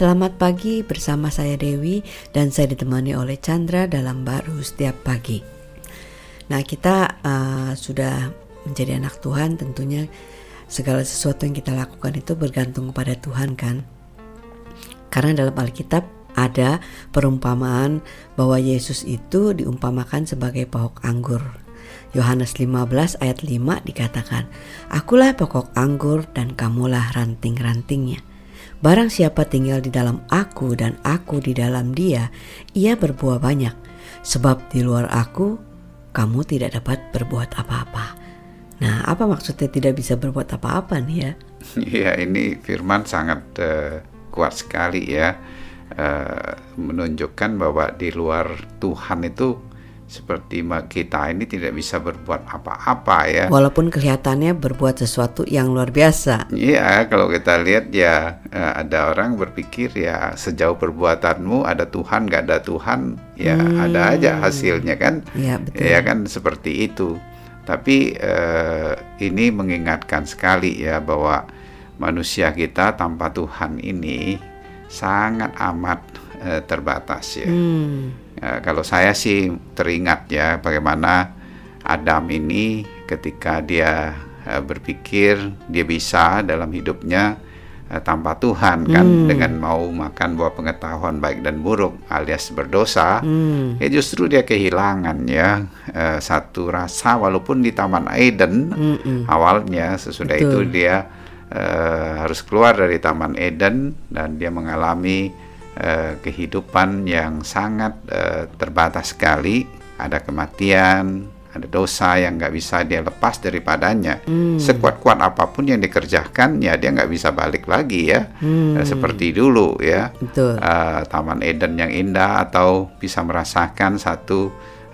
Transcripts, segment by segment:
Selamat pagi bersama saya Dewi dan saya ditemani oleh Chandra dalam baru setiap pagi. Nah kita uh, sudah menjadi anak Tuhan tentunya segala sesuatu yang kita lakukan itu bergantung kepada Tuhan kan. Karena dalam Alkitab ada perumpamaan bahwa Yesus itu diumpamakan sebagai pokok anggur. Yohanes 15 ayat 5 dikatakan, Akulah pokok anggur dan kamulah ranting-rantingnya. Barang siapa tinggal di dalam aku dan aku di dalam dia, ia berbuah banyak. Sebab di luar aku, kamu tidak dapat berbuat apa-apa. Nah, apa maksudnya tidak bisa berbuat apa-apa nih ya? Iya, ini firman sangat uh, kuat sekali ya. Uh, menunjukkan bahwa di luar Tuhan itu seperti kita ini tidak bisa berbuat apa-apa ya. Walaupun kelihatannya berbuat sesuatu yang luar biasa. Iya, kalau kita lihat ya eh, ada orang berpikir ya sejauh perbuatanmu ada Tuhan gak ada Tuhan ya hmm. ada aja hasilnya kan. Iya betul. Ya kan seperti itu. Tapi eh, ini mengingatkan sekali ya bahwa manusia kita tanpa Tuhan ini sangat amat eh, terbatas ya. Hmm Ya, kalau saya sih teringat ya bagaimana Adam ini ketika dia uh, berpikir dia bisa dalam hidupnya uh, tanpa Tuhan kan hmm. dengan mau makan buah pengetahuan baik dan buruk alias berdosa hmm. ya justru dia kehilangan ya uh, satu rasa walaupun di Taman Eden hmm. awalnya sesudah Betul. itu dia uh, harus keluar dari Taman Eden dan dia mengalami uh, kehidupan yang sangat uh, terbatas sekali. Ada kematian, ada dosa yang nggak bisa dia lepas daripadanya. Hmm. Sekuat-kuat apa pun yang dikerjakan, ya dia nggak bisa balik lagi ya, hmm. uh, seperti dulu ya. Uh, Taman Eden yang indah atau bisa merasakan satu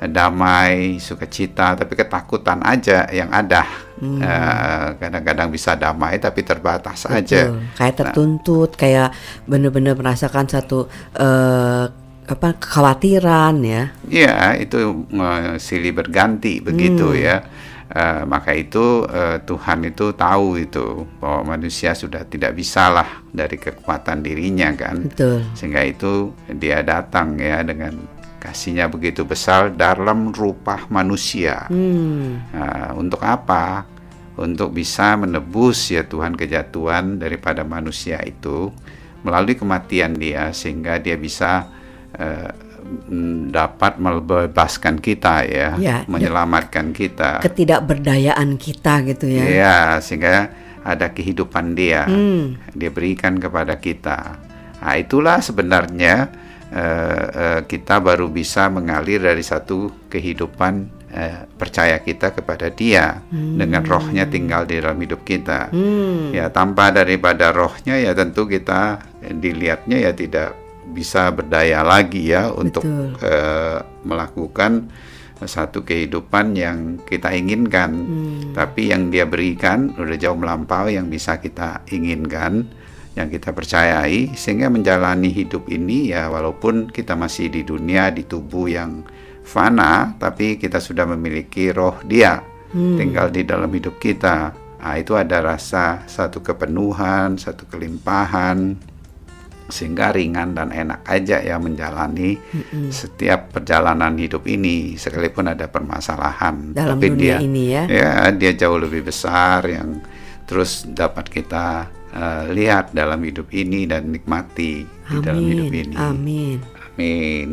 damai, sukacita, tapi ketakutan aja yang ada. Hmm. Uh, kadang-kadang bisa damai tapi terbatas Betul. aja. Kayak nah. tertuntut, nah, kayak benar-benar merasakan satu uh, apa kekhawatiran ya. Iya, itu uh, silih berganti begitu hmm. ya. Uh, maka itu uh, Tuhan itu tahu itu bahwa manusia sudah tidak bisa lah dari kekuatan dirinya kan. Betul. Sehingga itu dia datang ya dengan kasihnya begitu besar dalam rupa manusia. Hmm. Nah, untuk apa? Untuk bisa menebus ya Tuhan kejatuhan daripada manusia itu melalui kematian dia sehingga dia bisa uh, dapat membebaskan kita ya, ya menyelamatkan kita. Ketidakberdayaan kita gitu ya. Ya, sehingga ada kehidupan dia. Hmm. Dia berikan kepada kita. Nah, itulah sebenarnya kita baru bisa mengalir dari satu kehidupan uh, percaya kita kepada Dia hmm. dengan rohnya tinggal di dalam hidup kita. Hmm. Ya tanpa daripada rohnya ya tentu kita dilihatnya ya tidak bisa berdaya lagi ya untuk uh, melakukan satu kehidupan yang kita inginkan. Hmm. Tapi yang Dia berikan udah jauh melampaui yang bisa kita inginkan yang kita percayai sehingga menjalani hidup ini ya walaupun kita masih di dunia di tubuh yang fana tapi kita sudah memiliki roh dia hmm. tinggal di dalam hidup kita nah, itu ada rasa satu kepenuhan satu kelimpahan sehingga ringan dan enak aja ya menjalani mm-hmm. setiap perjalanan hidup ini sekalipun ada permasalahan dalam tapi dunia dia ini ya ya dia jauh lebih besar yang terus dapat kita uh, lihat dalam hidup ini dan nikmati Amin. di dalam hidup ini. Amin. Amin.